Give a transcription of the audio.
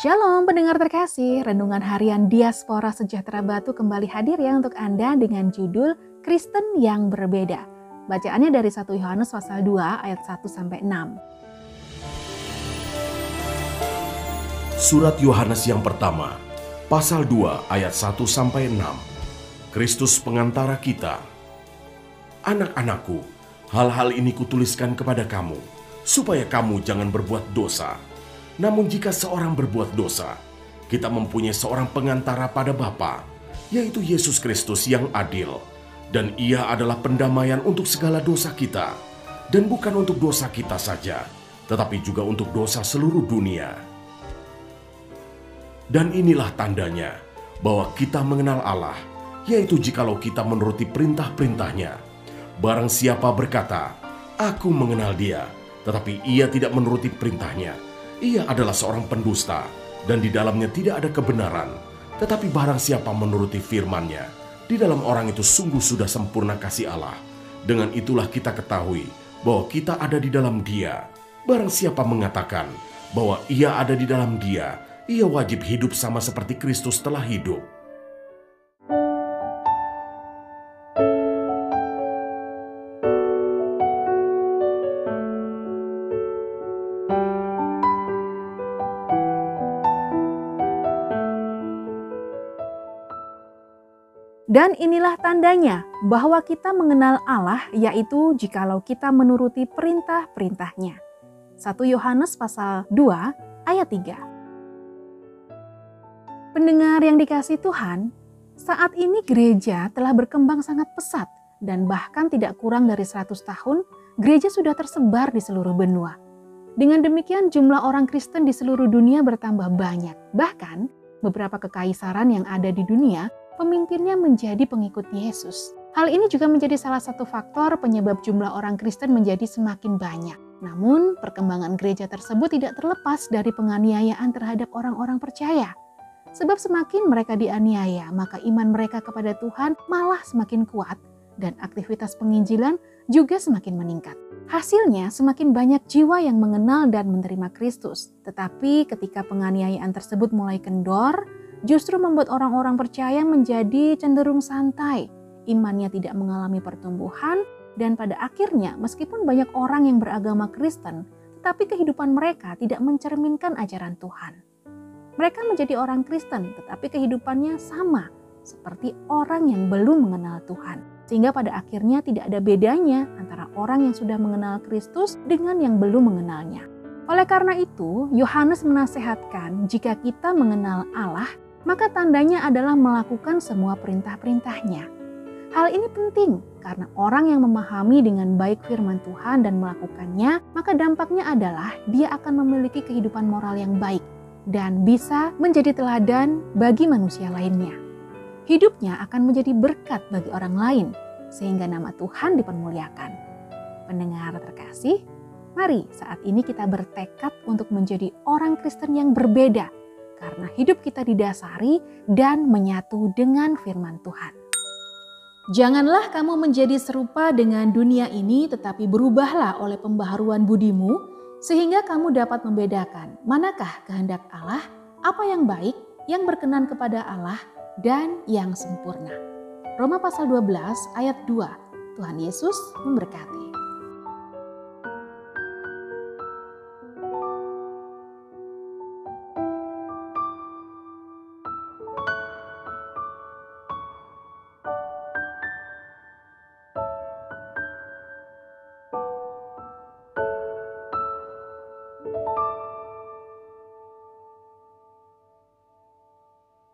Shalom pendengar terkasih, Renungan Harian Diaspora Sejahtera Batu kembali hadir ya untuk Anda dengan judul Kristen yang Berbeda. Bacaannya dari 1 Yohanes pasal 2 ayat 1 sampai 6. Surat Yohanes yang pertama, pasal 2 ayat 1 sampai 6. Kristus pengantara kita. Anak-anakku, hal-hal ini kutuliskan kepada kamu, supaya kamu jangan berbuat dosa namun jika seorang berbuat dosa, kita mempunyai seorang pengantara pada Bapa, yaitu Yesus Kristus yang adil. Dan ia adalah pendamaian untuk segala dosa kita. Dan bukan untuk dosa kita saja, tetapi juga untuk dosa seluruh dunia. Dan inilah tandanya bahwa kita mengenal Allah, yaitu jikalau kita menuruti perintah-perintahnya. Barang siapa berkata, Aku mengenal dia, tetapi ia tidak menuruti perintahnya, ia adalah seorang pendusta dan di dalamnya tidak ada kebenaran. Tetapi barang siapa menuruti firman-Nya, di dalam orang itu sungguh sudah sempurna kasih Allah. Dengan itulah kita ketahui bahwa kita ada di dalam Dia. Barang siapa mengatakan bahwa ia ada di dalam Dia, ia wajib hidup sama seperti Kristus telah hidup. Dan inilah tandanya bahwa kita mengenal Allah yaitu jikalau kita menuruti perintah-perintahnya. 1 Yohanes pasal 2 ayat 3. Pendengar yang dikasih Tuhan, saat ini gereja telah berkembang sangat pesat dan bahkan tidak kurang dari 100 tahun gereja sudah tersebar di seluruh benua. Dengan demikian jumlah orang Kristen di seluruh dunia bertambah banyak. Bahkan beberapa kekaisaran yang ada di dunia pemimpinnya menjadi pengikut Yesus. Hal ini juga menjadi salah satu faktor penyebab jumlah orang Kristen menjadi semakin banyak. Namun, perkembangan gereja tersebut tidak terlepas dari penganiayaan terhadap orang-orang percaya. Sebab semakin mereka dianiaya, maka iman mereka kepada Tuhan malah semakin kuat dan aktivitas penginjilan juga semakin meningkat. Hasilnya, semakin banyak jiwa yang mengenal dan menerima Kristus. Tetapi ketika penganiayaan tersebut mulai kendor, justru membuat orang-orang percaya menjadi cenderung santai, imannya tidak mengalami pertumbuhan, dan pada akhirnya meskipun banyak orang yang beragama Kristen, tetapi kehidupan mereka tidak mencerminkan ajaran Tuhan. Mereka menjadi orang Kristen, tetapi kehidupannya sama seperti orang yang belum mengenal Tuhan. Sehingga pada akhirnya tidak ada bedanya antara orang yang sudah mengenal Kristus dengan yang belum mengenalnya. Oleh karena itu, Yohanes menasehatkan jika kita mengenal Allah, maka tandanya adalah melakukan semua perintah-perintahnya. Hal ini penting karena orang yang memahami dengan baik firman Tuhan dan melakukannya, maka dampaknya adalah dia akan memiliki kehidupan moral yang baik dan bisa menjadi teladan bagi manusia lainnya. Hidupnya akan menjadi berkat bagi orang lain, sehingga nama Tuhan dipermuliakan. Pendengar terkasih, mari saat ini kita bertekad untuk menjadi orang Kristen yang berbeda karena hidup kita didasari dan menyatu dengan firman Tuhan. Janganlah kamu menjadi serupa dengan dunia ini, tetapi berubahlah oleh pembaharuan budimu, sehingga kamu dapat membedakan manakah kehendak Allah, apa yang baik, yang berkenan kepada Allah, dan yang sempurna. Roma pasal 12 ayat 2. Tuhan Yesus memberkati.